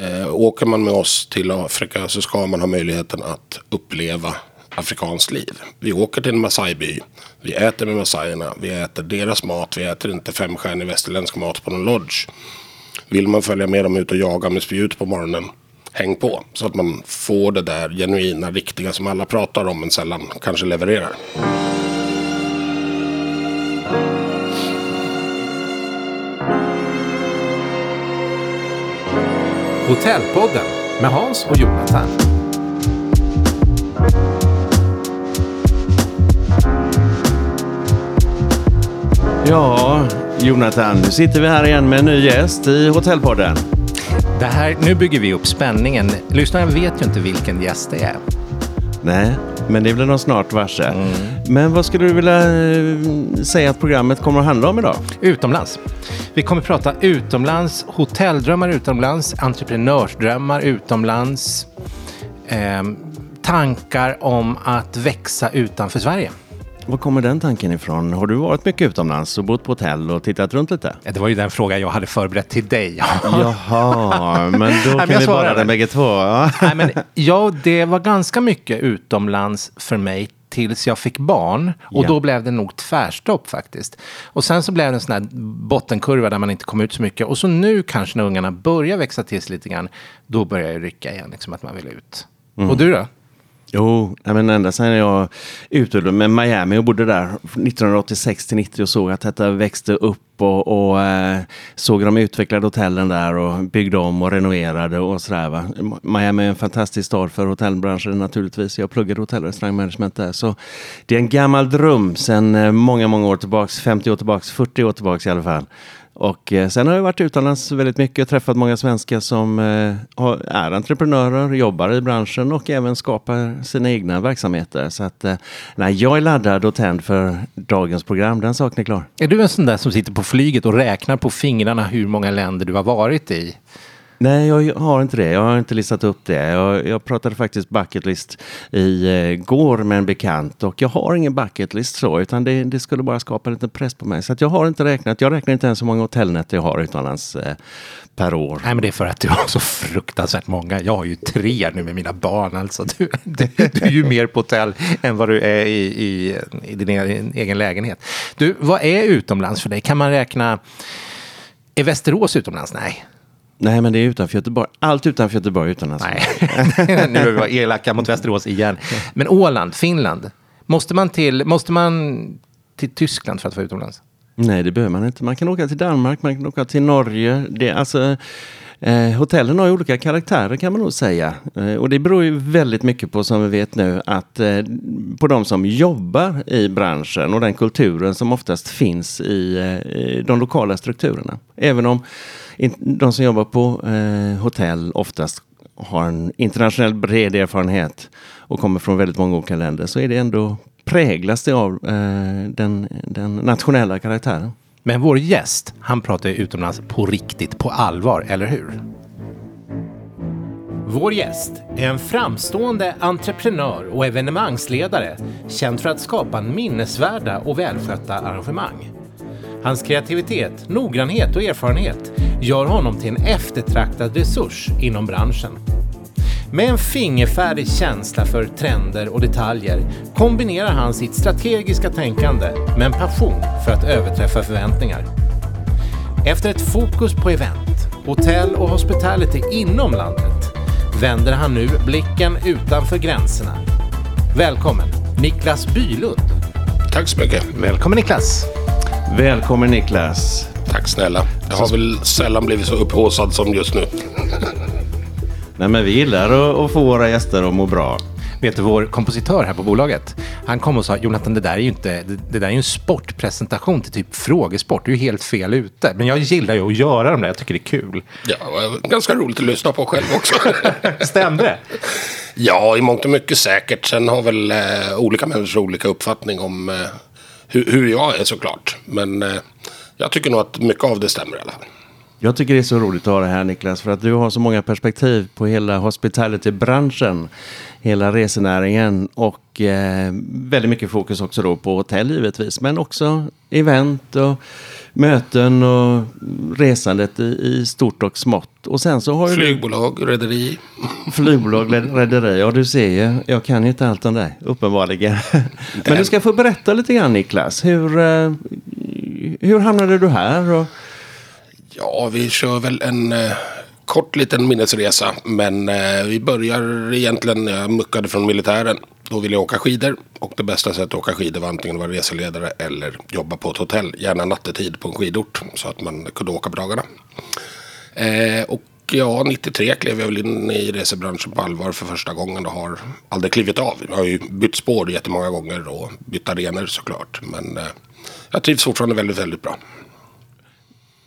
Eh, åker man med oss till Afrika så ska man ha möjligheten att uppleva afrikanskt liv. Vi åker till en Masai-by. Vi äter med massajerna. Vi äter deras mat. Vi äter inte femstjärnig västerländsk mat på någon lodge. Vill man följa med dem ut och jaga med spjut på morgonen, häng på. Så att man får det där genuina, riktiga som alla pratar om men sällan kanske levererar. Hotellpodden med Hans och Jonathan. Ja, Jonathan, nu sitter vi här igen med en ny gäst i Hotellpodden. Det här, nu bygger vi upp spänningen. Lyssnaren vet ju inte vilken gäst det är. Nej, men det blir de snart varse. Men vad skulle du vilja eh, säga att programmet kommer att handla om idag? Utomlands. Vi kommer prata utomlands, hotelldrömmar utomlands, entreprenörsdrömmar utomlands, eh, tankar om att växa utanför Sverige. Var kommer den tanken ifrån? Har du varit mycket utomlands och bott på hotell och tittat runt lite? Det var ju den fråga jag hade förberett till dig. Jaha, men då men kan jag vi bara den bägge två. Nej, men, ja, det var ganska mycket utomlands för mig tills jag fick barn. Och Ja. då blev det nog tvärstopp faktiskt. Och sen så blev det en sån här bottenkurva där man inte kom ut så mycket. Och så nu kanske när ungarna börjar växa till sig lite grann, då börjar det rycka igen, liksom att man vill ut. Och du då? Jo, men ända sedan jag utbildade med Miami och bodde där 1986 till 90 och såg att detta växte upp och, och eh, såg de utvecklade hotellen där och byggde om och renoverade och sådär. Va? Miami är en fantastisk stad för hotellbranschen naturligtvis. Jag pluggade hotell och restaurangmanagement där. Så det är en gammal dröm sedan eh, många, många år tillbaks, 50 år tillbaks, 40 år tillbaks i alla fall. Och eh, sen har jag varit utomlands väldigt mycket och träffat många svenskar som eh, är entreprenörer, jobbar i branschen och även skapar sina egna verksamheter. Så att, eh, nej, jag är laddad och tänd för dagens program, den saken är klar. Är du en sån där som sitter på flyget och räknar på fingrarna hur många länder du har varit i? Nej, jag har inte det. Jag har inte listat upp det. Jag, jag pratade faktiskt bucketlist igår i eh, går med en bekant och jag har ingen bucketlist, så, utan det, det skulle bara skapa lite press på mig. Så att jag har inte räknat. Jag räknar inte ens hur många hotellnätter jag har utomlands eh, per år. Nej, men det är för att du har så fruktansvärt många. Jag har ju tre nu med mina barn. Alltså. Du, du, du är ju mer på hotell än vad du är i, i, i din egen- egen lägenhet. Du, vad är utomlands för dig? Kan man räkna... Är Västerås utomlands? Nej. Nej, men det är utanför Göteborg. Allt utanför Göteborg är utomlands. Nej. nu är vi elaka mot Västerås igen. Men Åland, Finland. Måste man till, måste man till Tyskland för att vara utomlands? Nej, det behöver man inte. Man kan åka till Danmark, man kan åka till Norge. Det, alltså, eh, hotellen har ju olika karaktärer kan man nog säga. Eh, och det beror ju väldigt mycket på, som vi vet nu, att eh, på de som jobbar i branschen och den kulturen som oftast finns i, eh, de lokala strukturerna. Även om de som jobbar på eh, hotell oftast har en internationell bred erfarenhet och kommer från väldigt många olika länder så är det ändå präglas det av eh, den, den nationella karaktären. Men vår gäst, han pratar utomlands på riktigt, på allvar, eller hur? Vår gäst är en framstående entreprenör och evenemangsledare känd för att skapa minnesvärda och välskötta arrangemang. Hans kreativitet, noggrannhet och erfarenhet gör honom till en eftertraktad resurs inom branschen. Med en fingerfärdig känsla för trender och detaljer kombinerar han sitt strategiska tänkande med en passion för att överträffa förväntningar. Efter ett fokus på event, hotell och hospitality inom landet vänder han nu blicken utanför gränserna. Välkommen Niklas Bylund. Tack så mycket. Välkommen Niklas. Välkommen Niklas! Tack snälla. Jag har väl sällan blivit så upphaussad som just nu. Nej, men vi gillar att, få våra gäster att må bra. Vet du, vår kompositör här på bolaget, han kom och sa Jonathan, det där är ju inte, det, det där är ju en sportpresentation till typ frågesport. Du är ju helt fel ute. Men jag gillar ju att göra de där, jag tycker det är kul. Ja, ganska roligt att lyssna på själv också. Stämde det? ja, i mångt och mycket säkert. Sen har väl eh, olika människor olika uppfattning om eh, hur, hur jag är såklart. Men eh, jag tycker nog att mycket av det stämmer i alla fall. Jag tycker det är så roligt att ha det här Niklas, för att du har så många perspektiv på hela hospitality-branschen, hela resenäringen och eh, väldigt mycket fokus också då på hotell givetvis, men också event och möten och resandet i, i stort och smått. Och sen så har Flygbolag, rederi. Flygbolag, rederi. Ja, du ser ju. Jag kan ju inte allt om det, uppenbarligen. Men du ska få berätta lite grann, Niklas. Hur, eh, hur hamnade du här? Ja, vi kör väl en eh, kort liten minnesresa. Men eh, vi börjar egentligen när jag muckade från militären. Då ville jag åka skidor. Och det bästa sättet att åka skidor var antingen att vara reseledare eller jobba på ett hotell. Gärna nattetid på en skidort. Så att man kunde åka på dagarna. Eh, och ja, 93 klev jag väl in i resebranschen på allvar för första gången och har aldrig klivit av. Jag har ju bytt spår jättemånga gånger och bytt arenor såklart. Men eh, jag trivs fortfarande väldigt, väldigt bra.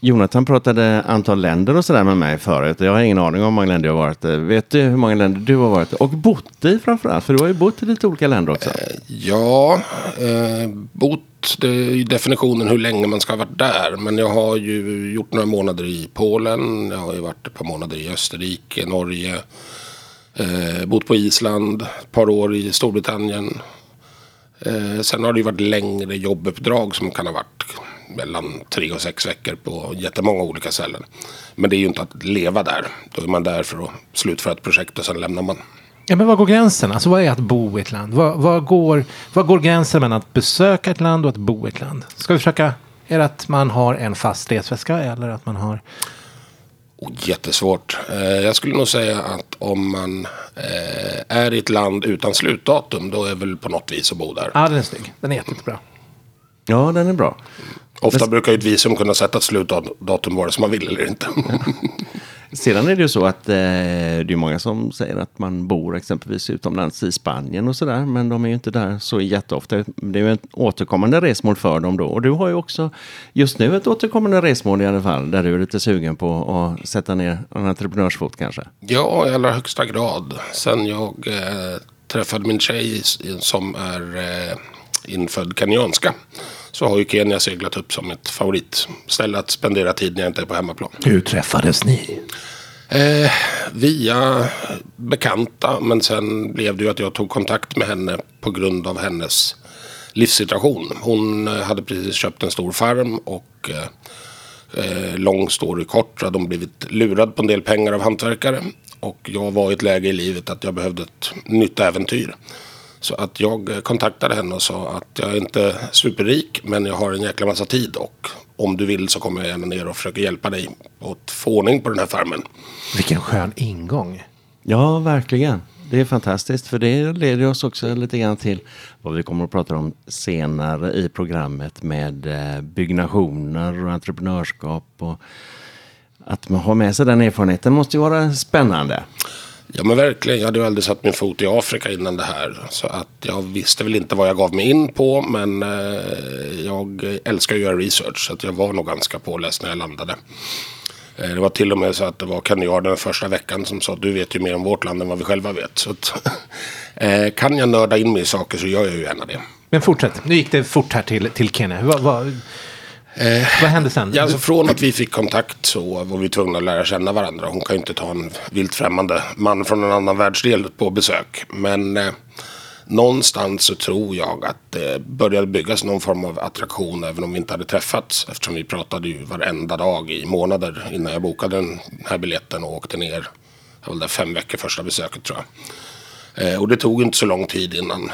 Jonathan pratade antal länder och sådär med mig förut. Jag har ingen aning om hur många länder jag har varit i. Vet du hur många länder du har varit i? Och bott i framförallt, för du har ju bott i lite olika länder också. Eh, ja, eh, bott, det är ju definitionen hur länge man ska ha varit där. Men jag har ju gjort några månader i Polen. Jag har ju varit ett par månader i Österrike, Norge. Eh, bott på Island, ett par år i Storbritannien. Eh, sen har det ju varit längre jobbuppdrag som kan ha varit mellan tre och sex veckor på jättemånga olika ställen. Men det är ju inte att leva där. Då är man där för att slutföra ett projekt och sen lämnar man. Ja, men var går gränsen? Alltså vad är att bo i ett land? Var, var, går, var går gränsen mellan att besöka ett land och att bo i ett land? Ska vi försöka, är det att man har en fast resväska eller att man har? Oh, jättesvårt. Eh, jag skulle nog säga att om man eh, är i ett land utan slutdatum då är väl på något vis att bo där. Ja, den är snygg. Den är jättebra. Ja, den är bra. Ofta Men... brukar ju ett visum kunna sätta ett slutdatum vare sig man vill eller inte. Sedan är det ju så att eh, det är många som säger att man bor exempelvis utomlands i Spanien och sådär. Men de är ju inte där så jätteofta. Det är ju ett återkommande resmål för dem då. Och du har ju också just nu ett återkommande resmål i alla fall. Där du är lite sugen på att sätta ner en entreprenörsfot kanske. Ja, i allra högsta grad. Sen jag eh, träffade min tjej som är eh, infödd kenyanska så har ju Kenya seglat upp som ett favoritställe att spendera tid när jag inte är på hemmaplan. Hur träffades ni? Eh, via bekanta, men sen blev det ju att jag tog kontakt med henne på grund av hennes livssituation. Hon eh, hade precis köpt en stor farm och eh, eh, lång story kort hade hon blivit lurad på en del pengar av hantverkare. Och jag var i ett läge i livet att jag behövde ett nytt äventyr. Så att jag kontaktade henne och sa att jag är inte superrik men jag har en jäkla massa tid och om du vill så kommer jag gärna ner och försöker hjälpa dig att få ordning på den här farmen. Vilken skön ingång. Ja, verkligen. Det är fantastiskt för det leder oss också lite grann till vad vi kommer att prata om senare i programmet med eh, byggnationer och entreprenörskap. Och att man har med sig den erfarenheten måste ju vara spännande. Ja men verkligen. Jag hade ju aldrig satt min fot i Afrika innan det här. Så att jag visste väl inte vad jag gav mig in på. Men eh, jag älskar att göra research. Så att jag var nog ganska påläst när jag landade. Eh, det var till och med så att det var kandidaten den första veckan som sa att du vet ju mer om vårt land än vad vi själva vet. Så att, eh, kan jag nörda in mig i saker så gör jag ju gärna det. Men fortsätt. Nu gick det fort här till, till Kenya. Vad, vad, Eh, Vad hände sen? Ja, alltså från att vi fick kontakt så var vi tvungna att lära känna varandra. Hon kan ju inte ta en vilt främmande man från en annan världsdel på besök. Men eh, någonstans så tror jag att det började byggas någon form av attraktion även om vi inte hade träffats. Eftersom vi pratade ju varenda dag i månader innan jag bokade den här biljetten och åkte ner. Jag var där fem veckor första besöket tror jag. Eh, och det tog inte så lång tid innan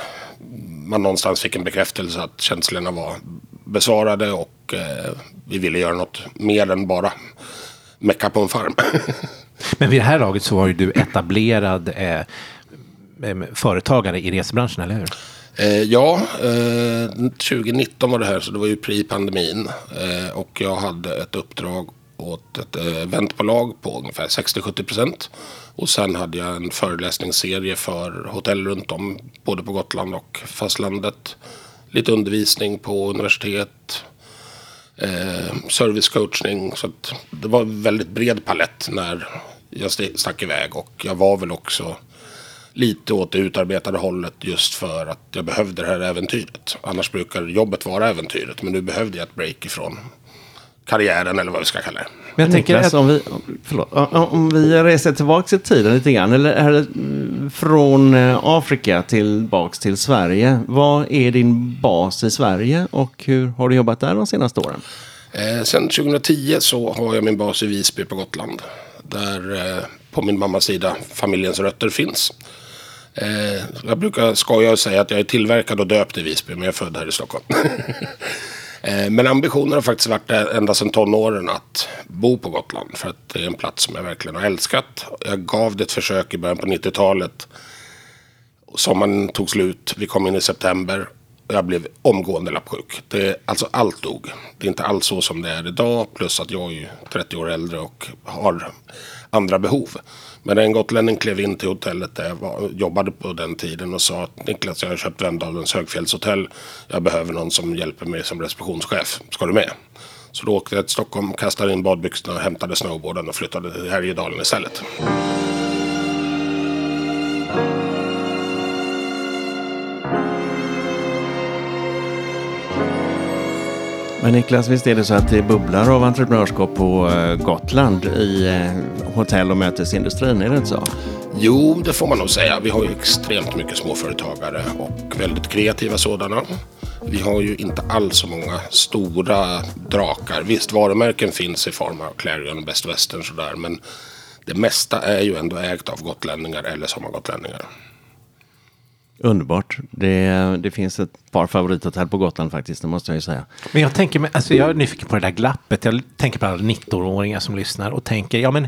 man någonstans fick en bekräftelse att känslorna var besvarade och eh, vi ville göra något mer än bara mecka på en farm. Men vid det här laget så var ju du etablerad eh, företagare i resebranschen, eller hur? Eh, ja, eh, 2019 var det här så det var ju pre-pandemin. Eh, och jag hade ett uppdrag åt ett eventbolag på ungefär 60-70 procent. Och sen hade jag en föreläsningsserie för hotell runt om, både på Gotland och fastlandet lite undervisning på universitet. Eh, servicecoachning. Så det var en väldigt bred palett när jag stack iväg. Och jag var väl också lite åt det utarbetade hållet just för att jag behövde det här äventyret. Annars brukar jobbet vara äventyret. Men nu behövde jag ett break ifrån karriären eller vad vi ska kalla det. Men jag tänker att om vi, förlåt, om vi reser tillbaka i tiden lite grann, eller är det från eh, Afrika tillbaks till Sverige. Vad är din bas i Sverige och hur har du jobbat där de senaste åren? Eh, sen 2010 så har jag min bas i Visby på Gotland. Där eh, på min mammas sida familjens rötter finns. Eh, jag brukar skoja och säga att jag är tillverkad och döpt i Visby men jag är född här i Stockholm. Eh, men ambitionen har faktiskt varit ända sedan tonåren att bo på Gotland. För att det är en plats som jag verkligen har älskat. Jag gav det ett försök i början på 90-talet. Sommaren tog slut, vi kom in i september. Och jag blev omgående lappsjuk. Det, alltså allt dog. Det är inte alls så som det är idag. Plus att jag är 30 år äldre och har andra behov. Men en gotlänning klev in till hotellet där jag var, jobbade på den tiden och sa att Niklas, jag har köpt Vemdalens högfjällshotell. Jag behöver någon som hjälper mig som receptionschef. Ska du med? Så då åkte jag till Stockholm, kastade in badbyxorna, hämtade snowboarden och flyttade till Härjedalen istället. Men Niklas, visst är det så att det bubblar av entreprenörskap på eh, Gotland i eh, hotell och mötesindustrin, är det inte så? Jo, det får man nog säga. Vi har ju extremt mycket småföretagare och väldigt kreativa sådana. Vi har ju inte alls så många stora drakar. Visst, varumärken finns i form av Clarion och Best Western sådär, men det mesta är ju ändå ägt av gotlänningar eller sommargotlänningar. Underbart. Det, det finns ett par favorithotell på Gotland faktiskt, det måste jag ju säga. Men jag tänker, alltså jag är nyfiken på det där glappet. Jag tänker på alla 19-åringar som lyssnar och tänker, ja men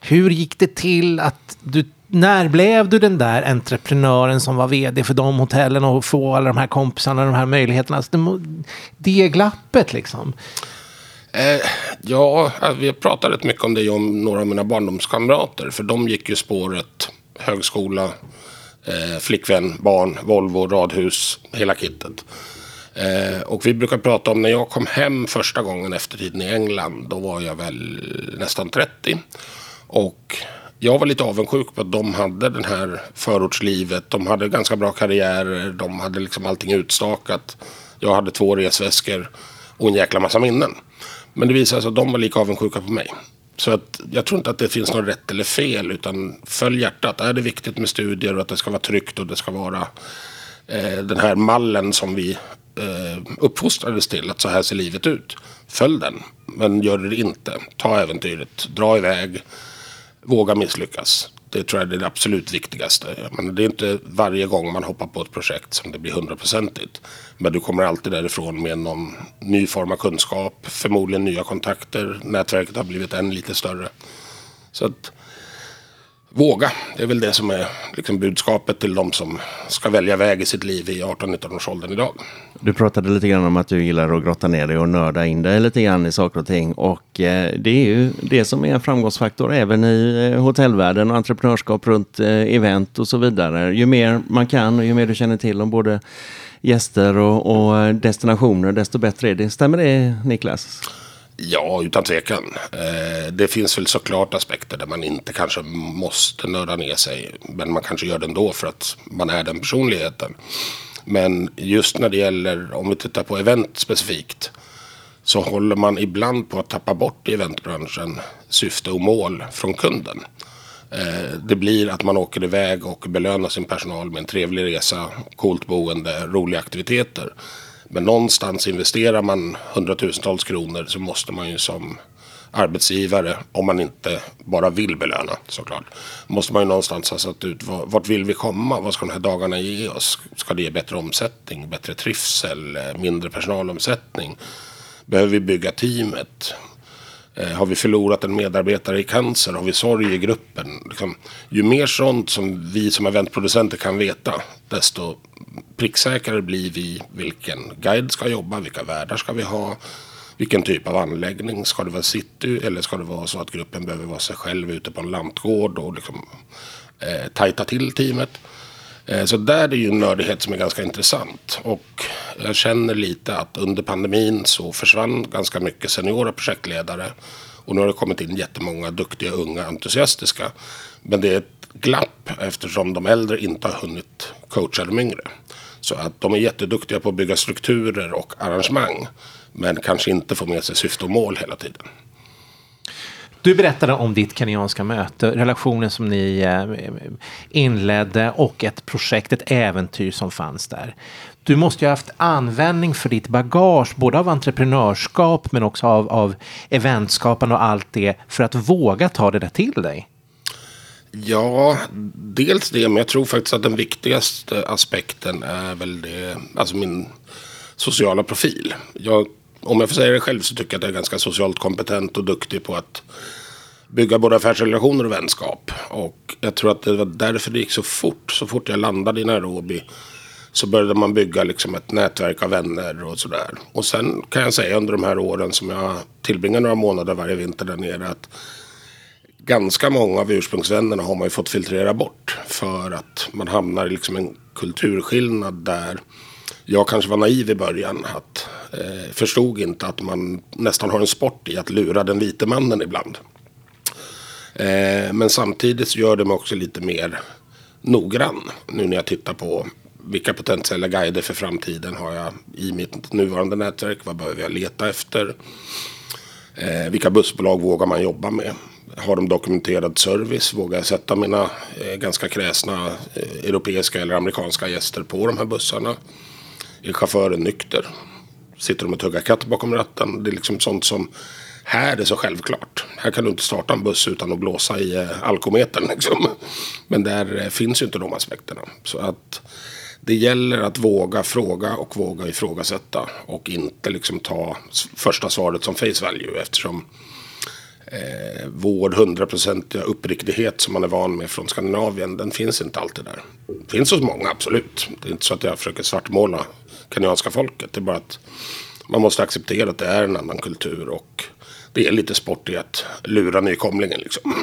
hur gick det till att du när blev du den där entreprenören som var vd för de hotellen och få alla de här kompisarna, de här möjligheterna? Alltså det, det glappet liksom. Eh, ja, vi har pratat rätt mycket om det om några av mina barndomskamrater. För de gick ju spåret högskola, Eh, flickvän, barn, Volvo, radhus, hela kittet. Eh, och vi brukar prata om när jag kom hem första gången efter tiden i England. Då var jag väl nästan 30. Och jag var lite avundsjuk på att de hade den här förortslivet. De hade ganska bra karriärer. De hade liksom allting utstakat. Jag hade två resväskor och en jäkla massa minnen. Men det visade sig att de var lika avundsjuka på mig. Så att jag tror inte att det finns något rätt eller fel. Utan följ hjärtat. Är det viktigt med studier och att det ska vara tryggt och det ska vara eh, den här mallen som vi eh, uppfostrades till. Att så här ser livet ut. Följ den. Men gör det inte. Ta äventyret. Dra iväg. Våga misslyckas. Det tror jag är det absolut viktigaste. Men det är inte varje gång man hoppar på ett projekt som det blir hundraprocentigt. Men du kommer alltid därifrån med någon ny form av kunskap. Förmodligen nya kontakter. Nätverket har blivit än lite större. Så att våga. Det är väl det som är liksom budskapet till de som ska välja väg i sitt liv i 18-19-årsåldern idag. Du pratade lite grann om att du gillar att grotta ner dig och nörda in dig lite grann i saker och ting. Och eh, det är ju det som är en framgångsfaktor även i eh, hotellvärlden och entreprenörskap runt eh, event och så vidare. Ju mer man kan och ju mer du känner till om både gäster och, och eh, destinationer, desto bättre är det. Stämmer det Niklas? Ja, utan tvekan. Eh, det finns väl såklart aspekter där man inte kanske måste nörda ner sig. Men man kanske gör det ändå för att man är den personligheten. Men just när det gäller, om vi tittar på event specifikt. Så håller man ibland på att tappa bort i eventbranschen syfte och mål från kunden. Eh, det blir att man åker iväg och belönar sin personal med en trevlig resa, coolt boende, roliga aktiviteter. Men någonstans investerar man hundratusentals kronor så måste man ju som arbetsgivare, om man inte bara vill belöna såklart, måste man ju någonstans ha satt ut vart vill vi komma? Vad ska de här dagarna ge oss? Ska det ge bättre omsättning, bättre trivsel, eh, mindre personalomsättning? Behöver vi bygga teamet? Eh, har vi förlorat en medarbetare i cancer? Har vi sorg i gruppen? Liksom, ju mer sånt som vi som eventproducenter kan veta, desto pricksäkrare blir vi vilken guide ska jobba, vilka värdar ska vi ha, vilken typ av anläggning. Ska det vara city eller ska det vara så att gruppen behöver vara sig själv ute på en lantgård och liksom, eh, tajta till teamet. Eh, så där är det ju en nördighet som är ganska intressant. Och jag känner lite att under pandemin så försvann ganska mycket seniora projektledare. Och nu har det kommit in jättemånga duktiga, unga, entusiastiska. Men det är ett glapp eftersom de äldre inte har hunnit coacha de yngre. Så att de är jätteduktiga på att bygga strukturer och arrangemang. Men kanske inte får med sig syfte och mål hela tiden. Du berättade om ditt kenyanska möte, relationen som ni eh, inledde och ett projekt, ett äventyr som fanns där. Du måste ju ha haft användning för ditt bagage, både av entreprenörskap men också av, av eventskapande och allt det, för att våga ta det där till dig. Ja, dels det, men jag tror faktiskt att den viktigaste aspekten är väl det, alltså min sociala profil. Jag, om jag får säga det själv så tycker jag att jag är ganska socialt kompetent och duktig på att bygga både affärsrelationer och vänskap. Och jag tror att det var därför det gick så fort. Så fort jag landade i Nairobi så började man bygga liksom ett nätverk av vänner och sådär. Och sen kan jag säga under de här åren som jag tillbringar några månader varje vinter där nere att ganska många av ursprungsvännerna har man ju fått filtrera bort. För att man hamnar i liksom en kulturskillnad där jag kanske var naiv i början. Att, eh, förstod inte att man nästan har en sport i att lura den vite mannen ibland. Eh, men samtidigt så gör det mig också lite mer noggrann. Nu när jag tittar på vilka potentiella guider för framtiden har jag i mitt nuvarande nätverk. Vad behöver jag leta efter? Eh, vilka bussbolag vågar man jobba med? Har de dokumenterad service? Vågar jag sätta mina eh, ganska kräsna eh, europeiska eller amerikanska gäster på de här bussarna? Är chauffören nykter? Sitter de och tuggar katt bakom ratten? Det är liksom sånt som här är det så självklart. Här kan du inte starta en buss utan att blåsa i eh, alkometern. Liksom. Men där eh, finns ju inte de aspekterna. Så att det gäller att våga fråga och våga ifrågasätta. Och inte liksom ta första svaret som face value. Eftersom eh, vår hundraprocentiga uppriktighet som man är van med från Skandinavien. Den finns inte alltid där. Finns hos många, absolut. Det är inte så att jag försöker svartmåla kenyanska folket. Det är bara att man måste acceptera att det är en annan kultur. Och det är lite sport i att lura nykomlingen liksom.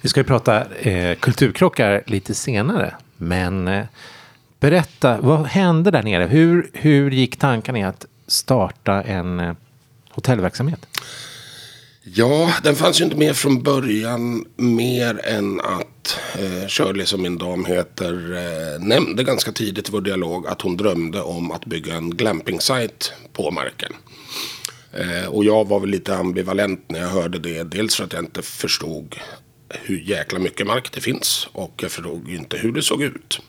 Vi ska ju prata eh, kulturkrockar lite senare. Men eh, berätta, vad hände där nere? Hur, hur gick tankarna i att starta en eh, hotellverksamhet? Ja, den fanns ju inte med från början mer än att eh, Shirley, som min dam heter, eh, nämnde ganska tidigt i vår dialog att hon drömde om att bygga en glamping-site på marken. Eh, och jag var väl lite ambivalent när jag hörde det. Dels för att jag inte förstod hur jäkla mycket mark det finns. Och jag förstod inte hur det såg ut.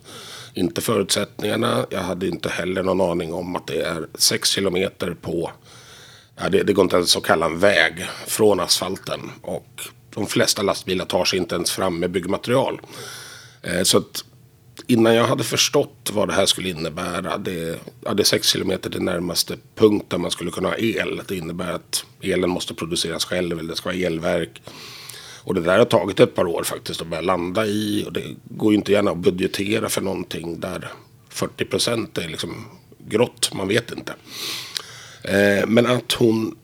Inte förutsättningarna. Jag hade inte heller någon aning om att det är sex kilometer på Ja, det, det går inte ens att kalla en väg från asfalten. Och de flesta lastbilar tar sig inte ens fram med byggmaterial. Eh, så att innan jag hade förstått vad det här skulle innebära. Det, ja, det är 6 kilometer till närmaste punkt där man skulle kunna ha el. Det innebär att elen måste produceras själv eller det ska vara elverk. Och det där har tagit ett par år faktiskt att börja landa i. Och det går ju inte gärna att budgetera för någonting där 40 procent är liksom grått. Man vet inte. Eh, men att hon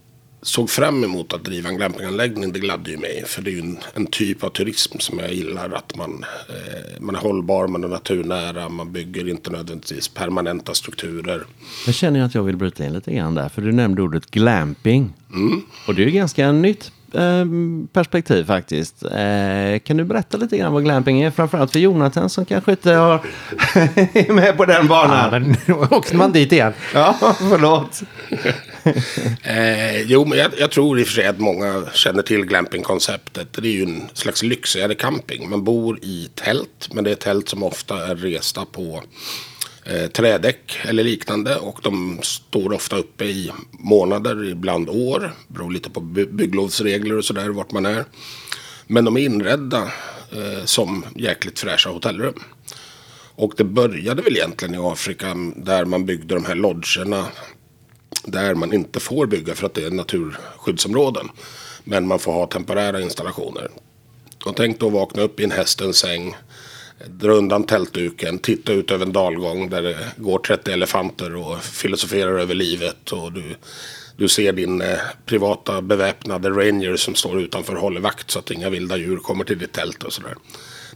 såg fram emot att driva en glampinganläggning det gladde ju mig. För det är ju en, en typ av turism som jag gillar. Att man, eh, man är hållbar, man är naturnära, man bygger inte nödvändigtvis permanenta strukturer. Jag känner att jag vill bryta in lite grann där. För du nämnde ordet glamping. Mm. Och det är ju ganska nytt perspektiv faktiskt. Eh, kan du berätta lite grann vad glamping är? Framförallt för Jonathan som kanske inte har är med på den banan. Ja, nu åkte man dit igen. ja, förlåt. eh, jo, men jag, jag, tror i och för sig att många känner till glampingkonceptet. Det är ju en slags lyxigare camping. Man bor i tält, men det är tält som ofta är resta på eh, trädäck eller liknande. Och de står ofta uppe i månader, ibland år. Beror lite på bygglovsregler och sådär, vart man är. Men de är inredda eh, som jäkligt fräscha hotellrum. Och det började väl egentligen i Afrika där man byggde de här lodgerna. Där man inte får bygga för att det är naturskyddsområden. Men man får ha temporära installationer. Och tänk då att vakna upp i en hästens säng dra undan tältduken, titta ut över en dalgång där det går 30 elefanter och filosoferar över livet. Och du, du ser din eh, privata beväpnade ranger som står utanför och håller vakt så att inga vilda djur kommer till ditt tält och sådär.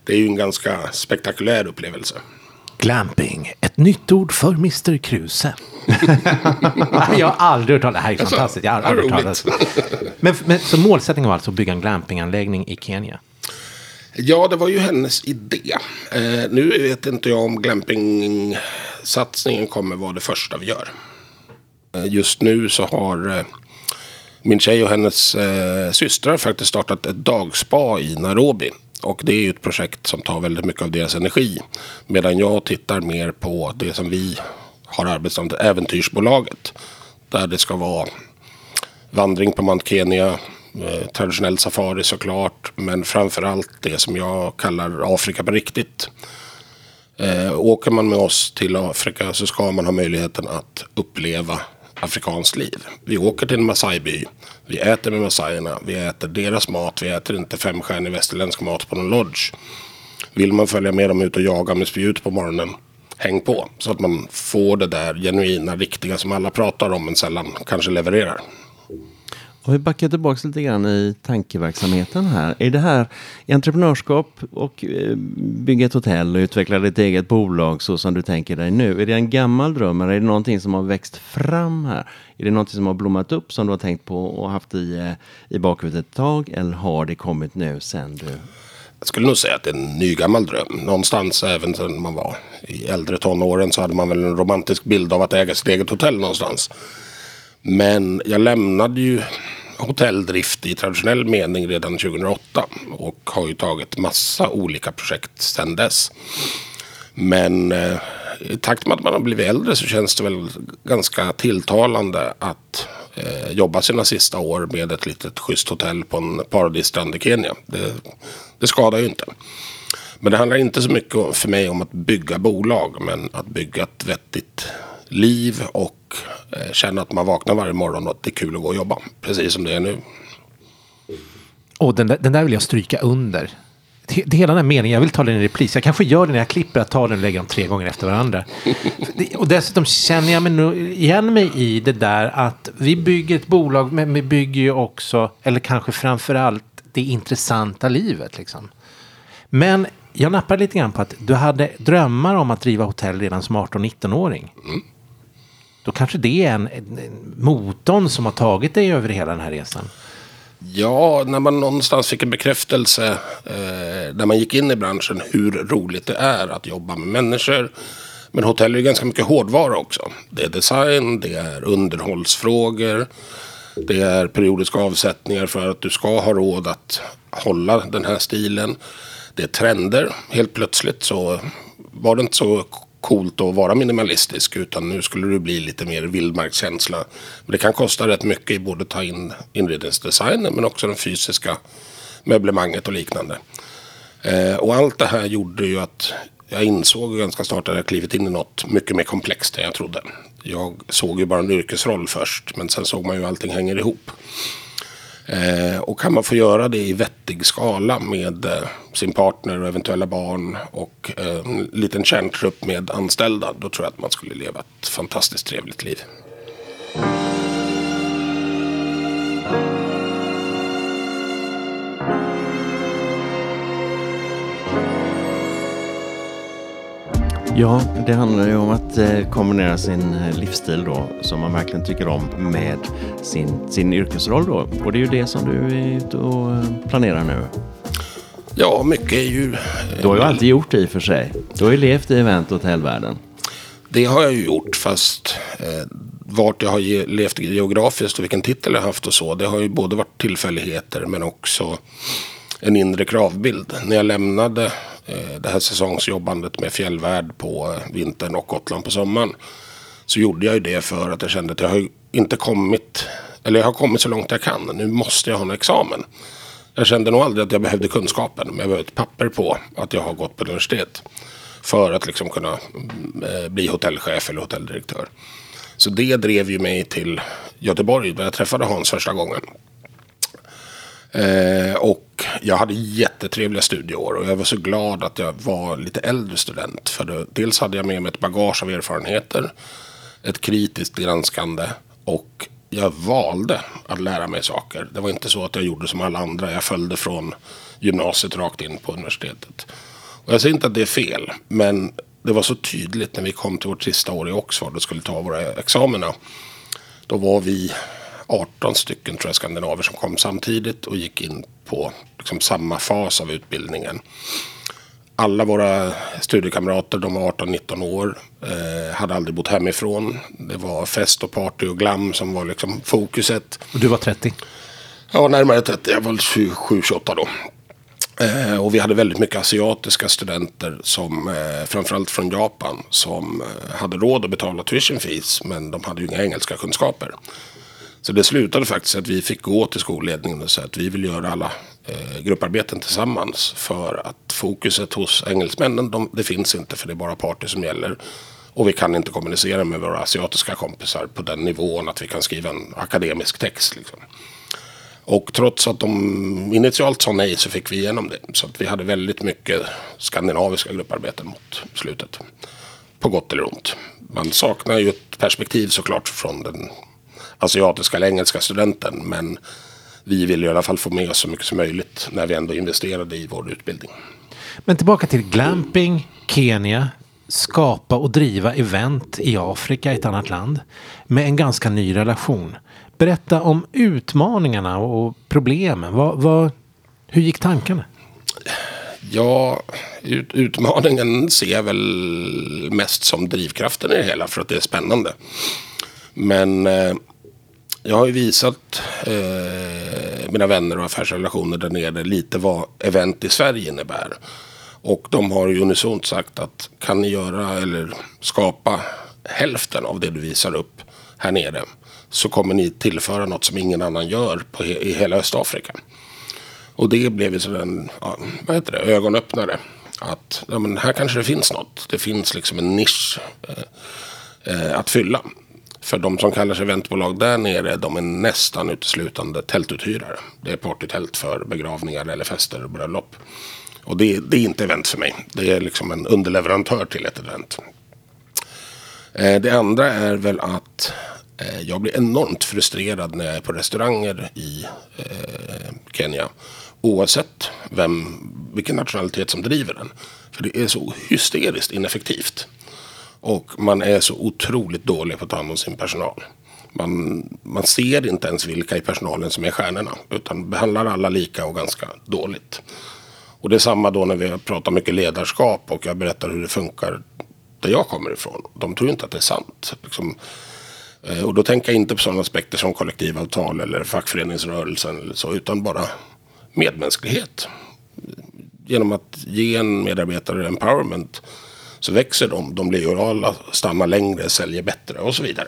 Det är ju en ganska spektakulär upplevelse. Glamping, ett nytt ord för Mr. Kruse. jag har aldrig hört talas Det här är alltså, fantastiskt. Jag har aldrig hört talas men, men, Så målsättningen var alltså att bygga en glampinganläggning i Kenya? Ja, det var ju hennes idé. Eh, nu vet inte jag om glamping-satsningen kommer vara det första vi gör. Eh, just nu så har eh, min tjej och hennes eh, systrar faktiskt startat ett dagspa i Nairobi. Och det är ju ett projekt som tar väldigt mycket av deras energi. Medan jag tittar mer på det som vi har arbetat med, Äventyrsbolaget. Där det ska vara vandring på Mount Kenya, Eh, traditionell safari såklart. Men framförallt det som jag kallar Afrika på riktigt. Eh, åker man med oss till Afrika så ska man ha möjligheten att uppleva afrikanskt liv. Vi åker till en Masai-by. Vi äter med Masaierna. Vi äter deras mat. Vi äter inte femstjärnig västerländsk mat på någon lodge. Vill man följa med dem ut och jaga med spjut på morgonen, häng på. Så att man får det där genuina, riktiga som alla pratar om men sällan kanske levererar. Om vi backar tillbaka lite grann i tankeverksamheten här. Är det här entreprenörskap och eh, bygga ett hotell och utveckla ditt eget bolag så som du tänker dig nu? Är det en gammal dröm eller är det någonting som har växt fram här? Är det någonting som har blommat upp som du har tänkt på och haft i, eh, i bakhuvudet ett tag eller har det kommit nu sen du jag skulle nog säga att det är en nygammal dröm. Någonstans även när man var i äldre tonåren så hade man väl en romantisk bild av att äga sitt eget hotell någonstans. Men jag lämnade ju hotelldrift i traditionell mening redan 2008 och har ju tagit massa olika projekt sedan dess. Men eh, i takt med att man har blivit äldre så känns det väl ganska tilltalande att eh, jobba sina sista år med ett litet schysst hotell på en paradisstrand i Kenya. Det, det skadar ju inte. Men det handlar inte så mycket för mig om att bygga bolag men att bygga ett vettigt liv och känna att man vaknar varje morgon och att det är kul att gå och jobba. Precis som det är nu. Och den där, den där vill jag stryka under. Det, det hela den här meningen, jag vill ta den i repris. Jag kanske gör det när jag klipper, att ta den och lägger dem tre gånger efter varandra. och dessutom känner jag mig nu igen mig i det där att vi bygger ett bolag, men vi bygger ju också, eller kanske framför allt, det intressanta livet. Liksom. Men jag nappar lite grann på att du hade drömmar om att driva hotell redan som 18-19-åring. Mm. Då kanske det är en, en, en motorn som har tagit dig över hela den här resan. Ja, när man någonstans fick en bekräftelse eh, när man gick in i branschen hur roligt det är att jobba med människor. Men hotell är ju ganska mycket hårdvara också. Det är design, det är underhållsfrågor. Det är periodiska avsättningar för att du ska ha råd att hålla den här stilen. Det är trender. Helt plötsligt så var det inte så coolt att vara minimalistisk utan nu skulle det bli lite mer vildmarkskänsla. Men det kan kosta rätt mycket i både ta in inredningsdesignen men också den fysiska möblemanget och liknande. Eh, och allt det här gjorde ju att jag insåg ganska snart att jag klivit in i något mycket mer komplext än jag trodde. Jag såg ju bara en yrkesroll först men sen såg man ju allting hänger ihop. Eh, och kan man få göra det i vettig skala med eh, sin partner och eventuella barn och eh, en liten kärntrupp med anställda. Då tror jag att man skulle leva ett fantastiskt trevligt liv. Ja, det handlar ju om att eh, kombinera sin eh, livsstil då, som man verkligen tycker om, med sin, sin yrkesroll då. Och det är ju det som du är ute och eh, planerar nu. Ja, mycket är ju... Du har ju alltid gjort det i och för sig. Du har ju levt i event och hotellvärlden. Det har jag ju gjort, fast eh, vart jag har levt geografiskt och vilken titel jag har haft och så. Det har ju både varit tillfälligheter men också en inre kravbild. När jag lämnade Eh, det här säsongsjobbandet med fjällvärd på eh, vintern och Gotland på sommaren. Så gjorde jag ju det för att jag kände att jag har inte kommit, eller jag har kommit så långt jag kan. Nu måste jag ha en examen. Jag kände nog aldrig att jag behövde kunskapen, men jag behövde ett papper på att jag har gått på universitet. För att liksom kunna mm, eh, bli hotellchef eller hotelldirektör. Så det drev ju mig till Göteborg där jag träffade Hans första gången. Eh, och jag hade jättetrevliga studieår och jag var så glad att jag var lite äldre student. För det, dels hade jag med mig ett bagage av erfarenheter, ett kritiskt granskande och jag valde att lära mig saker. Det var inte så att jag gjorde som alla andra. Jag följde från gymnasiet rakt in på universitetet. Och jag säger inte att det är fel, men det var så tydligt när vi kom till vårt sista år i Oxford och skulle ta våra examina. Då var vi 18 stycken tror jag skandinaver som kom samtidigt och gick in på liksom samma fas av utbildningen. alla våra studiekamrater, de var 18-19 år, eh, hade aldrig bott hemifrån. Det var fest och party och glam som var liksom fokuset. Och du var 30? Ja, närmare 30. Jag var 27-28 då. Eh, och vi hade väldigt mycket asiatiska studenter, som, eh, framförallt från Japan, som eh, hade råd att betala tuition fees, men de hade ju inga engelska kunskaper. Så det slutade faktiskt att vi fick gå till skolledningen och säga att vi vill göra alla eh, grupparbeten tillsammans. För att fokuset hos engelsmännen, de, det finns inte för det är bara party som gäller. Och vi kan inte kommunicera med våra asiatiska kompisar på den nivån att vi kan skriva en akademisk text. Liksom. Och trots att de initialt sa nej så fick vi igenom det. Så att vi hade väldigt mycket skandinaviska grupparbeten mot slutet. På gott eller ont. Man saknar ju ett perspektiv såklart från den asiatiska eller engelska studenten. Men vi vill i alla fall få med oss så mycket som möjligt när vi ändå investerade i vår utbildning. Men tillbaka till glamping, Kenya, skapa och driva event i Afrika, ett annat land, med en ganska ny relation. Berätta om utmaningarna och problemen. Vad, vad, hur gick tankarna? Ja, ut, utmaningen ser jag väl mest som drivkraften i det hela för att det är spännande. Men eh, jag har ju visat eh, mina vänner och affärsrelationer där nere lite vad event i Sverige innebär. Och de har ju unisont sagt att kan ni göra eller skapa hälften av det du visar upp här nere så kommer ni tillföra något som ingen annan gör på he i hela Östafrika. Och det blev ju en ja, vad heter det, ögonöppnare. Att ja, men här kanske det finns något. Det finns liksom en nisch eh, eh, att fylla. För de som kallar sig eventbolag där nere, de är nästan uteslutande tältuthyrare. Det är partytält för begravningar eller fester och bröllop. Och det, det, är inte event för mig. Det är liksom en underleverantör till ett event. Eh, det andra är väl att eh, jag blir enormt frustrerad när jag är på restauranger i eh, Kenya. Oavsett vem, vilken nationalitet som driver den. För det är så hysteriskt ineffektivt. Och man är så otroligt dålig på att ta hand om sin personal. Man, man ser inte ens vilka i personalen som är stjärnorna. Utan behandlar alla lika och ganska dåligt. Och det är samma då när vi pratar mycket ledarskap och jag berättar hur det funkar där jag kommer ifrån. De tror inte att det är sant. Liksom, eh, och då tänker jag inte på sådana aspekter som kollektivavtal eller fackföreningsrörelsen eller så. Utan bara medmänsklighet. Genom att ge en medarbetare empowerment så växer de. De blir orala, stannar längre, säljer bättre och så vidare.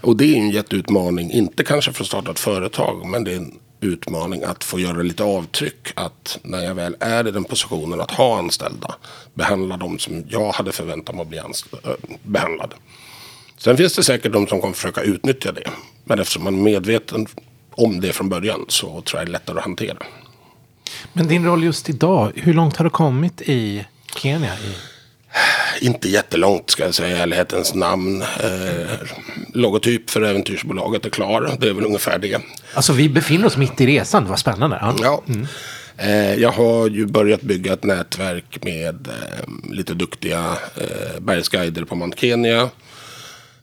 Och det är en jätteutmaning. Inte kanske för att starta ett företag. Men det är en utmaning att få göra lite avtryck. Att när jag väl är i den positionen att ha anställda. Behandla dem som jag hade förväntat mig att bli äh, behandlad. Sen finns det säkert de som kommer försöka utnyttja det. Men eftersom man är medveten om det från början så tror jag det är lättare att hantera. Men din roll just idag, hur långt har du kommit i Kenya? I inte jättelångt ska jag säga i ärlighetens namn. Eh, logotyp för äventyrsbolaget är klar. Det är väl ungefär det. Alltså vi befinner oss mitt i resan. Vad spännande. Ja. ja. Mm. Eh, jag har ju börjat bygga ett nätverk med eh, lite duktiga eh, bergsguider på Mount Kenya.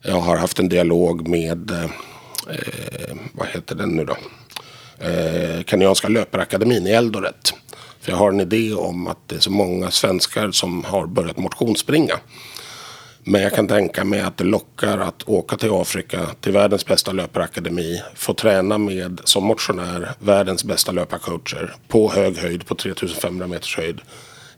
Jag har haft en dialog med, eh, vad heter den nu då? Eh, Kenyanska löparakademin i Eldoret. För jag har en idé om att det är så många svenskar som har börjat motionsspringa. Men jag kan tänka mig att det lockar att åka till Afrika, till världens bästa löparakademi, få träna med, som motionär, världens bästa löparcoacher på hög höjd, på 3500 meters höjd,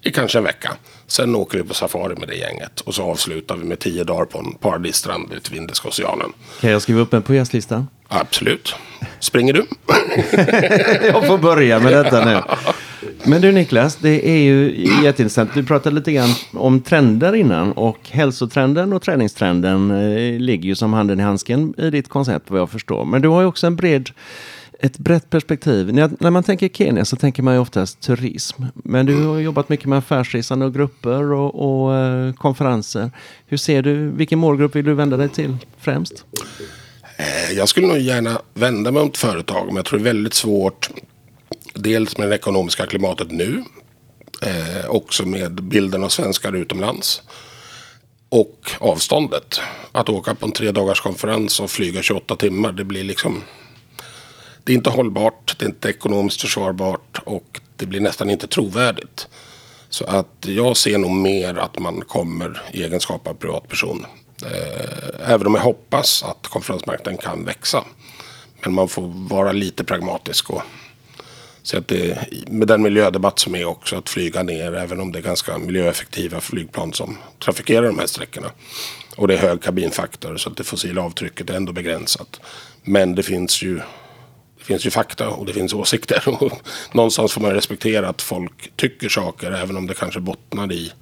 i kanske en vecka. Sen åker vi på safari med det gänget och så avslutar vi med tio dagar på en paradisstrand ute vid Indiska oceanen. Kan jag skriva upp en på gästlistan? Absolut. Springer du? jag får börja med detta nu. Men du Niklas, det är ju jätteintressant. Du pratade lite grann om trender innan och hälsotrenden och träningstrenden eh, ligger ju som handen i handsken i ditt koncept vad jag förstår. Men du har ju också en bred ett brett perspektiv. När, man tänker Kenya så tänker man ju oftast turism. Men du har jobbat mycket med affärsresande och grupper och, och eh, konferenser. Hur ser du, vilken målgrupp vill du vända dig till främst? Eh, jag skulle nog gärna vända mig mot företag, men jag tror det är väldigt svårt. Dels med det ekonomiska klimatet nu. Eh, också med bilden av svenskar utomlands. Och avståndet. Att åka på en tre dagars konferens och flyga 28 timmar. Det blir liksom. Det är inte hållbart. Det är inte ekonomiskt försvarbart. Och det blir nästan inte trovärdigt. Så att jag ser nog mer att man kommer i egenskap av privatperson. Eh, även om jag hoppas att konferensmarknaden kan växa. Men man får vara lite pragmatisk och se att det, med den miljödebatt som är också att flyga ner, även om det är ganska miljöeffektiva flygplan som trafikerar de här sträckorna. Och det är hög kabinfaktor så att det fossila avtrycket är ändå begränsat. Men det finns ju det finns ju fakta och det finns åsikter. Och någonstans får man respektera att folk tycker saker även om det kanske bottnar i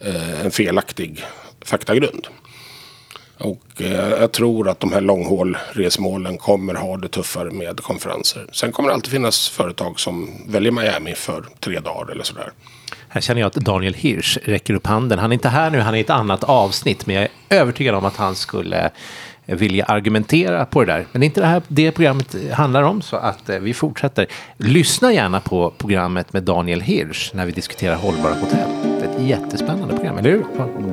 eh, en felaktig faktagrund. Och eh, jag tror att de här långhålresmålen kommer ha det tuffare med konferenser. Sen kommer det alltid finnas företag som väljer Miami för tre dagar eller sådär. Här känner jag att Daniel Hirsch räcker upp handen. Han är inte här nu, han är i ett annat avsnitt, men jag är övertygad om att han skulle vilja argumentera på det där. Men det är inte det här det programmet handlar om, så att eh, vi fortsätter. Lyssna gärna på programmet med Daniel Hirsch när vi diskuterar hållbara hotell. Det är ett jättespännande program, eller hur?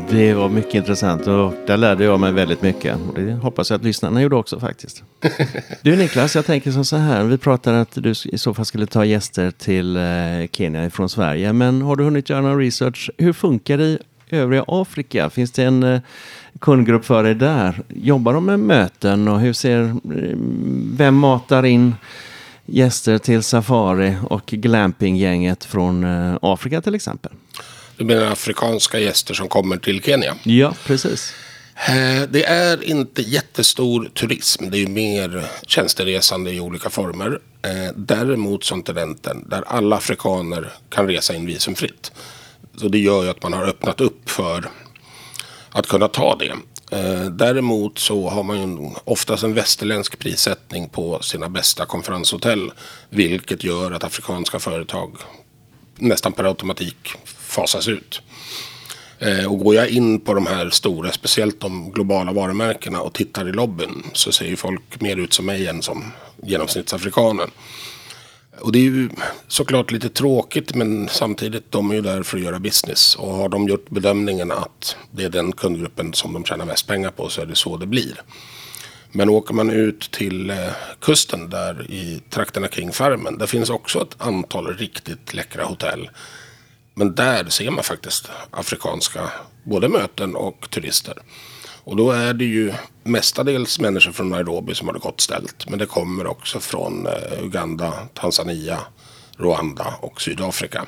Det var mycket intressant och där lärde jag mig väldigt mycket. Och det hoppas jag att lyssnarna gjorde också faktiskt. Du Niklas, jag tänker som så här. Vi pratade att du i så fall skulle ta gäster till eh, Kenya från Sverige. Men har du hunnit göra någon research? Hur funkar det övriga Afrika? Finns det en eh, kundgrupp för er där? Jobbar de med möten och hur ser, vem matar in gäster till Safari och glampinggänget från eh, Afrika till exempel? Du menar afrikanska gäster som kommer till Kenya? Ja, precis. Eh, det är inte jättestor turism. Det är mer tjänsteresande i olika former. Eh, däremot som tendensen där alla afrikaner kan resa in visumfritt. Så det gör ju att man har öppnat upp för att kunna ta det. Eh, däremot så har man ju oftast en västerländsk prissättning på sina bästa konferenshotell. Vilket gör att afrikanska företag nästan per automatik fasas ut. Eh, och går jag in på de här stora, speciellt de globala varumärkena och tittar i lobbyn så ser ju folk mer ut som mig än som genomsnittsafrikanen. Och det är ju såklart lite tråkigt men samtidigt de är ju där för att göra business. Och har de gjort bedömningen att det är den kundgruppen som de tjänar mest pengar på så är det så det blir. Men åker man ut till eh, kusten där i trakterna kring farmen. Där finns också ett antal riktigt läckra hotell. Men där ser man faktiskt afrikanska både möten och turister. Och då är det ju mestadels människor från Nairobi som har det gott ställt. Men det kommer också från eh, Uganda, Tanzania, Rwanda och Sydafrika.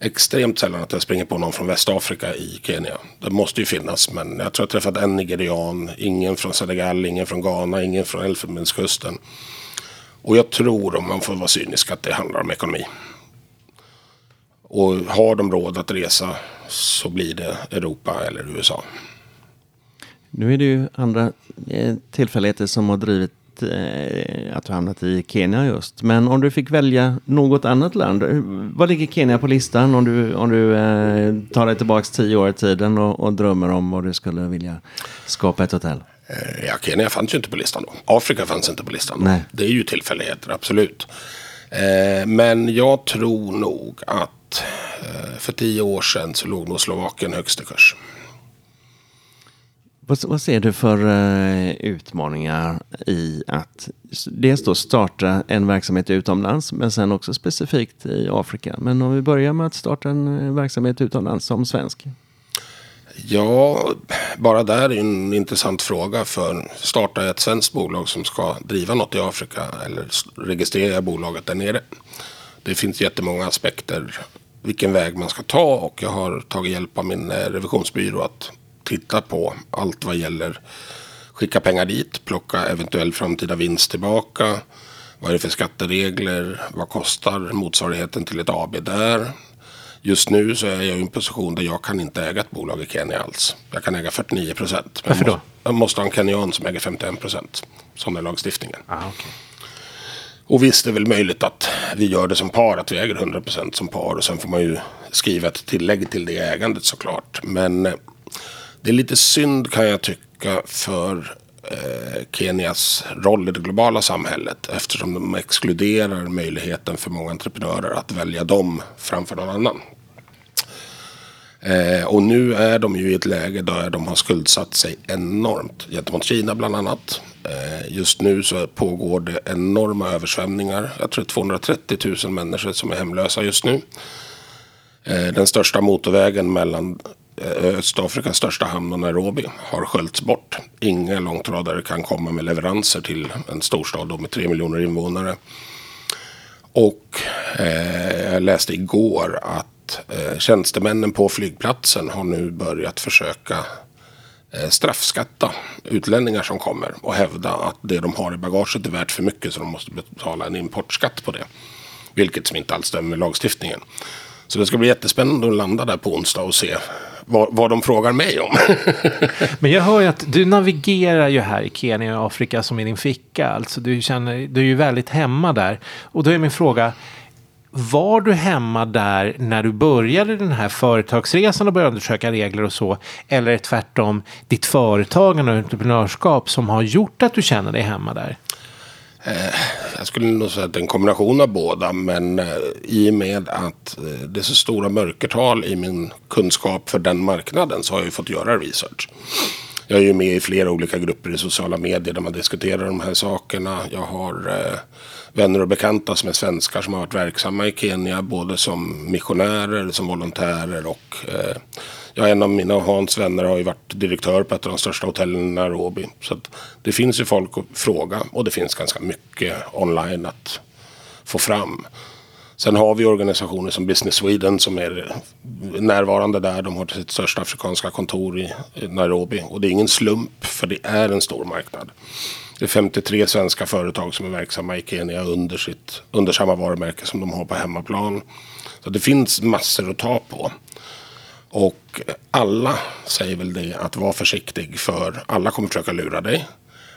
Extremt sällan att jag springer på någon från Västafrika i Kenya. Det måste ju finnas, men jag tror jag träffat en nigerian, ingen från Senegal, ingen från Ghana, ingen från Elfenbenskusten. Och jag tror, om man får vara cynisk, att det handlar om ekonomi. Och har de råd att resa så blir det Europa eller USA. Nu är det ju andra eh, tillfälligheter som har drivit eh, att du hamnat i Kenya just. Men om du fick välja något annat land, vad ligger Kenya på listan om du, om du eh, tar dig tillbaka tio år i tiden och, och drömmer om vad du skulle vilja skapa ett hotell? Eh, ja, Kenya fanns ju inte på listan då. Afrika fanns inte på listan då. Nej. Det är ju tillfälligheter, absolut. Eh, men jag tror nog att eh, för tio år sedan så låg nog Slovakien högst i kurs. Vad, vad ser du för uh, utmaningar i att dels då starta en verksamhet utomlands men sen också specifikt i Afrika? Men om vi börjar med att starta en eh, verksamhet utomlands som svensk. Ja, bara där är en intressant fråga. För starta ett svenskt bolag som ska driva något i Afrika eller registrera bolaget där nere. Det finns jättemånga aspekter vilken väg man ska ta och jag har tagit hjälp av min eh, revisionsbyrå att titta på allt vad gäller skicka pengar dit, plocka eventuell framtida vinst tillbaka. Vad är det för skatteregler? Vad kostar motsvarigheten till ett AB där? Just nu så är jag i en position där jag kan inte äga ett bolag i Kenya alls. Jag kan äga 49 procent. Varför då? Jag måste ha en kenyan som äger 51 procent. Sån är lagstiftningen. Ah, okay. Och visst det är väl möjligt att vi gör det som par, att vi äger 100 procent som par. Och sen får man ju skriva ett tillägg till det ägandet såklart. Men eh, det är lite synd kan jag tycka för eh, Kenias roll i det globala samhället. Eftersom de exkluderar möjligheten för många entreprenörer att välja dem framför någon annan. Eh, och nu är de ju i ett läge där de har skuldsatt sig enormt gentemot Kina bland annat. Eh, just nu så pågår det enorma översvämningar. Jag tror 230 000 människor som är hemlösa just nu. Eh, den största motorvägen mellan Östafrikas största hamn och Nairobi har sköljts bort. Inga långtradare kan komma med leveranser till en storstad med tre miljoner invånare. Och eh, jag läste igår att eh, tjänstemännen på flygplatsen har nu börjat försöka eh, straffskatta utlänningar som kommer och hävda att det de har i bagaget är värt för mycket så de måste betala en importskatt på det. Vilket som inte alls stämmer med lagstiftningen. Så det ska bli jättespännande att landa där på onsdag och se vad, vad de frågar mig om. Men jag hör ju att du navigerar ju här i Kenya och Afrika som i din ficka. Alltså du, känner, du är ju väldigt hemma där. Och då är min fråga, var du hemma där när du började den här företagsresan och började undersöka regler och så? Eller är det tvärtom ditt företagande och entreprenörskap som har gjort att du känner dig hemma där? Eh, jag skulle nog säga att det är en kombination av båda. Men eh, i och med att eh, det är så stora mörkertal i min kunskap för den marknaden så har jag ju fått göra research. Jag är ju med i flera olika grupper i sociala medier där man diskuterar de här sakerna. Jag har vänner och bekanta som är svenskar som har varit verksamma i Kenya. Både som missionärer, som volontärer och ja, en av mina och Hans vänner har ju varit direktör på ett av de största hotellen i Nairobi. Så det finns ju folk att fråga och det finns ganska mycket online att få fram. Sen har vi organisationer som Business Sweden som är närvarande där. De har sitt största afrikanska kontor i Nairobi. Och det är ingen slump för det är en stor marknad. Det är 53 svenska företag som är verksamma i Kenya under, sitt, under samma varumärke som de har på hemmaplan. Så det finns massor att ta på. Och alla säger väl det att var försiktig för alla kommer försöka lura dig.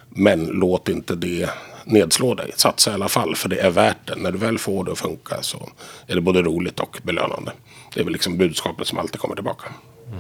Men låt inte det nedslå dig. Satsa i alla fall för det är värt det. När du väl får det att funka så är det både roligt och belönande. Det är väl liksom budskapet som alltid kommer tillbaka. Mm.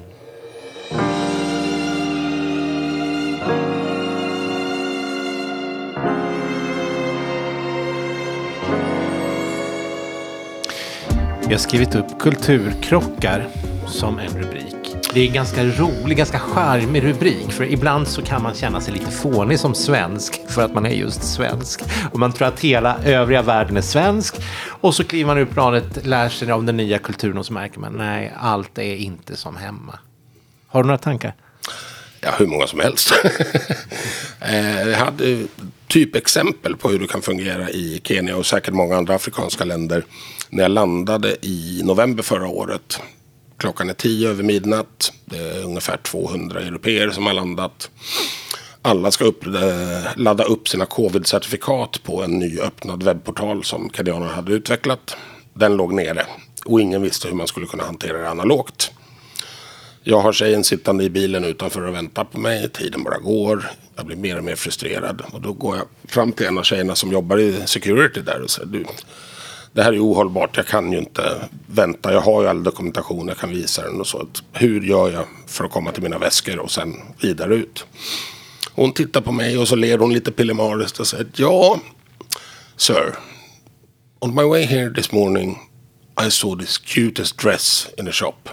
Vi har skrivit upp kulturkrockar som en rubrik. Det är en ganska rolig, ganska charmig rubrik. För ibland så kan man känna sig lite fånig som svensk för att man är just svensk. Och man tror att hela övriga världen är svensk. Och så kliver man ur planet, lär sig om den nya kulturen och så märker man nej, allt är inte som hemma. Har du några tankar? Ja, hur många som helst. Eh, jag hade typexempel på hur det kan fungera i Kenya och säkert många andra afrikanska länder. När jag landade i november förra året Klockan är tio över midnatt. Det är ungefär 200 europeer som har landat. Alla ska upp, eh, ladda upp sina covid-certifikat på en ny öppnad webbportal som Cadiana hade utvecklat. Den låg nere och ingen visste hur man skulle kunna hantera det analogt. Jag har tjejen sittande i bilen utanför och väntar på mig. Tiden bara går. Jag blir mer och mer frustrerad. Och då går jag fram till en av tjejerna som jobbar i security där och säger du, det här är ohållbart. Jag kan ju inte vänta. Jag har ju all dokumentation. Jag kan visa den och så. Hur gör jag för att komma till mina väskor och sen vidare ut? Hon tittar på mig och så ler hon lite pillemariskt och säger ja, sir. On my way here this morning I saw this cutest dress in a shop.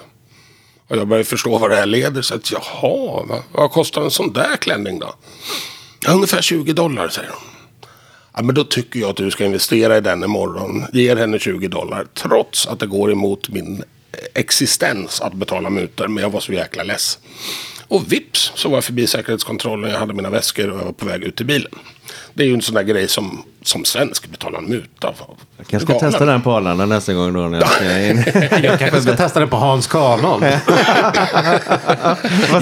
Och jag börjar förstå vad det här leder. Så att, jaha, vad, vad kostar en sån där klänning då? Ungefär 20 dollar, säger hon. Ja, men då tycker jag att du ska investera i den imorgon. Ger henne 20 dollar. Trots att det går emot min existens att betala mutor. Men jag var så jäkla less. Och vips så var jag förbi säkerhetskontrollen. Jag hade mina väskor och jag var på väg ut till bilen. Det är ju en sån där grej som, som svensk betalar en muta. Jag kanske ska testa den på Arlanda nästa gång då. När jag, ska in. jag kanske ska testa den på Hans Kanon. Fast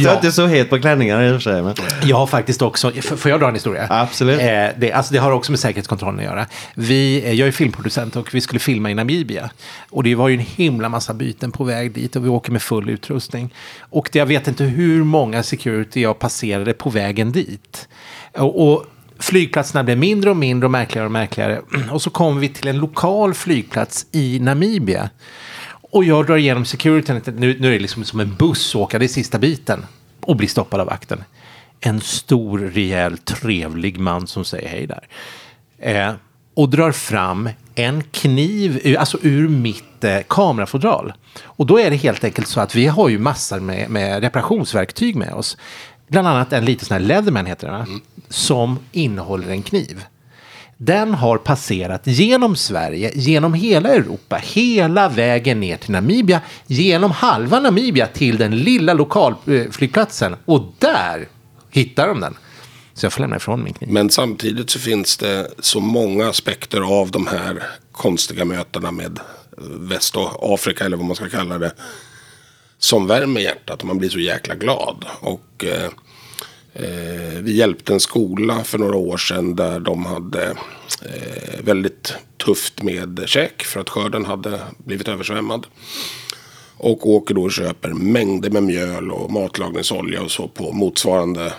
jag är inte så het på klänningar i och för sig. Men... Jag har faktiskt också, får jag dra en historia? Absolut. Eh, det, alltså det har också med säkerhetskontrollen att göra. Vi, eh, jag är filmproducent och vi skulle filma i Namibia. Och det var ju en himla massa byten på väg dit och vi åker med full utrustning. Och det, jag vet inte hur många security jag passerade på vägen dit. och, och flygplatserna blev mindre och mindre och märkligare och märkligare. Och så kom vi till en lokal flygplats i Namibia. Och jag drar igenom securityn, nu, nu är det liksom som en buss åka, det är sista biten. Och blir stoppad av vakten. En stor, rejäl, trevlig man som säger hej där. Eh, och drar fram en kniv, alltså ur mitt eh, kamerafodral. Och då är det helt enkelt så att vi har ju massor med, med reparationsverktyg med oss. Bland annat en liten sån här Leatherman heter den, mm. som innehåller en kniv. Den har passerat genom Sverige, genom hela Europa, hela vägen ner till Namibia, genom halva Namibia till den lilla lokalflygplatsen. Och där hittar de den. Så jag får lämna ifrån min kniv. Men samtidigt så finns det så många aspekter av de här konstiga mötena med Västafrika eller vad man ska kalla det. Som värmer hjärtat och man blir så jäkla glad. Och eh, eh, vi hjälpte en skola för några år sedan där de hade eh, väldigt tufft med käk för att skörden hade blivit översvämmad. Och åker då och köper mängder med mjöl och matlagningsolja och så på motsvarande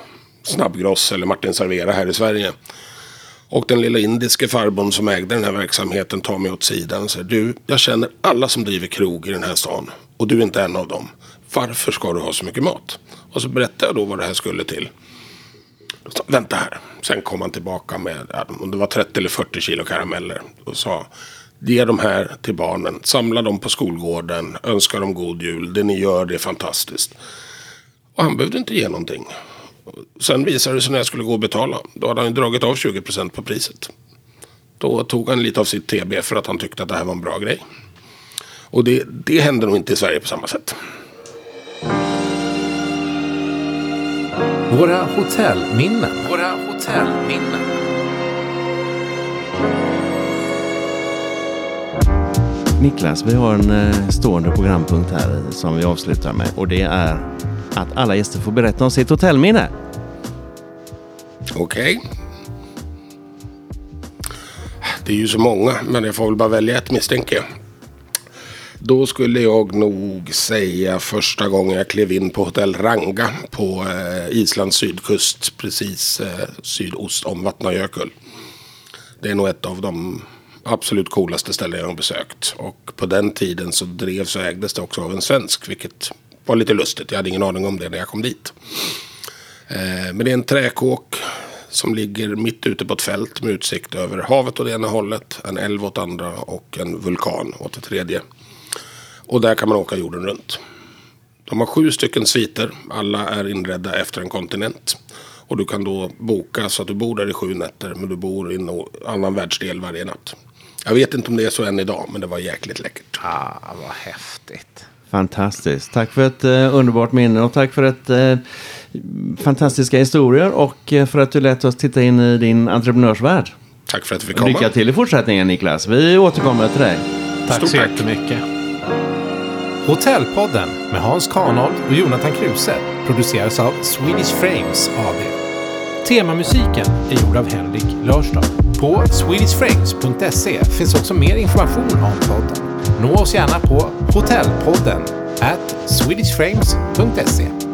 Snabbgross eller Martin Servera här i Sverige. Och den lilla indiske farbrorn som ägde den här verksamheten tar mig åt sidan och säger du, jag känner alla som driver krog i den här stan och du är inte en av dem. Varför ska du ha så mycket mat? Och så berättade jag då vad det här skulle till. Så, Vänta här. Sen kom han tillbaka med, om det var 30 eller 40 kilo karameller. Och sa, ge de här till barnen. Samla dem på skolgården. Önska dem god jul. Det ni gör, det är fantastiskt. Och han behövde inte ge någonting. Sen visade det sig när jag skulle gå och betala. Då hade han dragit av 20% på priset. Då tog han lite av sitt TB för att han tyckte att det här var en bra grej. Och det, det händer nog inte i Sverige på samma sätt. Våra hotellminnen. Våra hotellminnen. Niklas, vi har en eh, stående programpunkt här som vi avslutar med och det är att alla gäster får berätta om sitt hotellminne. Okej. Det är ju så många, men jag får väl bara välja ett misstänker jag. Då skulle jag nog säga första gången jag klev in på hotell Ranga på eh, Islands sydkust, precis eh, sydost om Vatnajökull. Det är nog ett av de absolut coolaste ställen jag har besökt. Och på den tiden så drevs och ägdes det också av en svensk, vilket var lite lustigt. Jag hade ingen aning om det när jag kom dit. Eh, men det är en träkåk som ligger mitt ute på ett fält med utsikt över havet åt ena hållet, en älv åt andra och en vulkan åt det tredje. Och där kan man åka jorden runt. De har sju stycken sviter. Alla är inredda efter en kontinent. Och du kan då boka så att du bor där i sju nätter. Men du bor i en annan världsdel varje natt. Jag vet inte om det är så än idag. Men det var jäkligt läckert. Ah, vad häftigt. Fantastiskt. Tack för ett eh, underbart minne och tack för ett eh, fantastiska historier och eh, för att du lät oss titta in i din entreprenörsvärld. Tack för att du fick komma. Lycka till i fortsättningen Niklas. Vi återkommer till dig. Tack Stort så tack. jättemycket. Hotellpodden med Hans Kanold och Jonathan Kruse produceras av Swedish Frames AB. Temamusiken är gjord av Henrik Lörstad. På swedishframes.se finns också mer information om podden. Nå oss gärna på hotellpodden at swedishframes.se.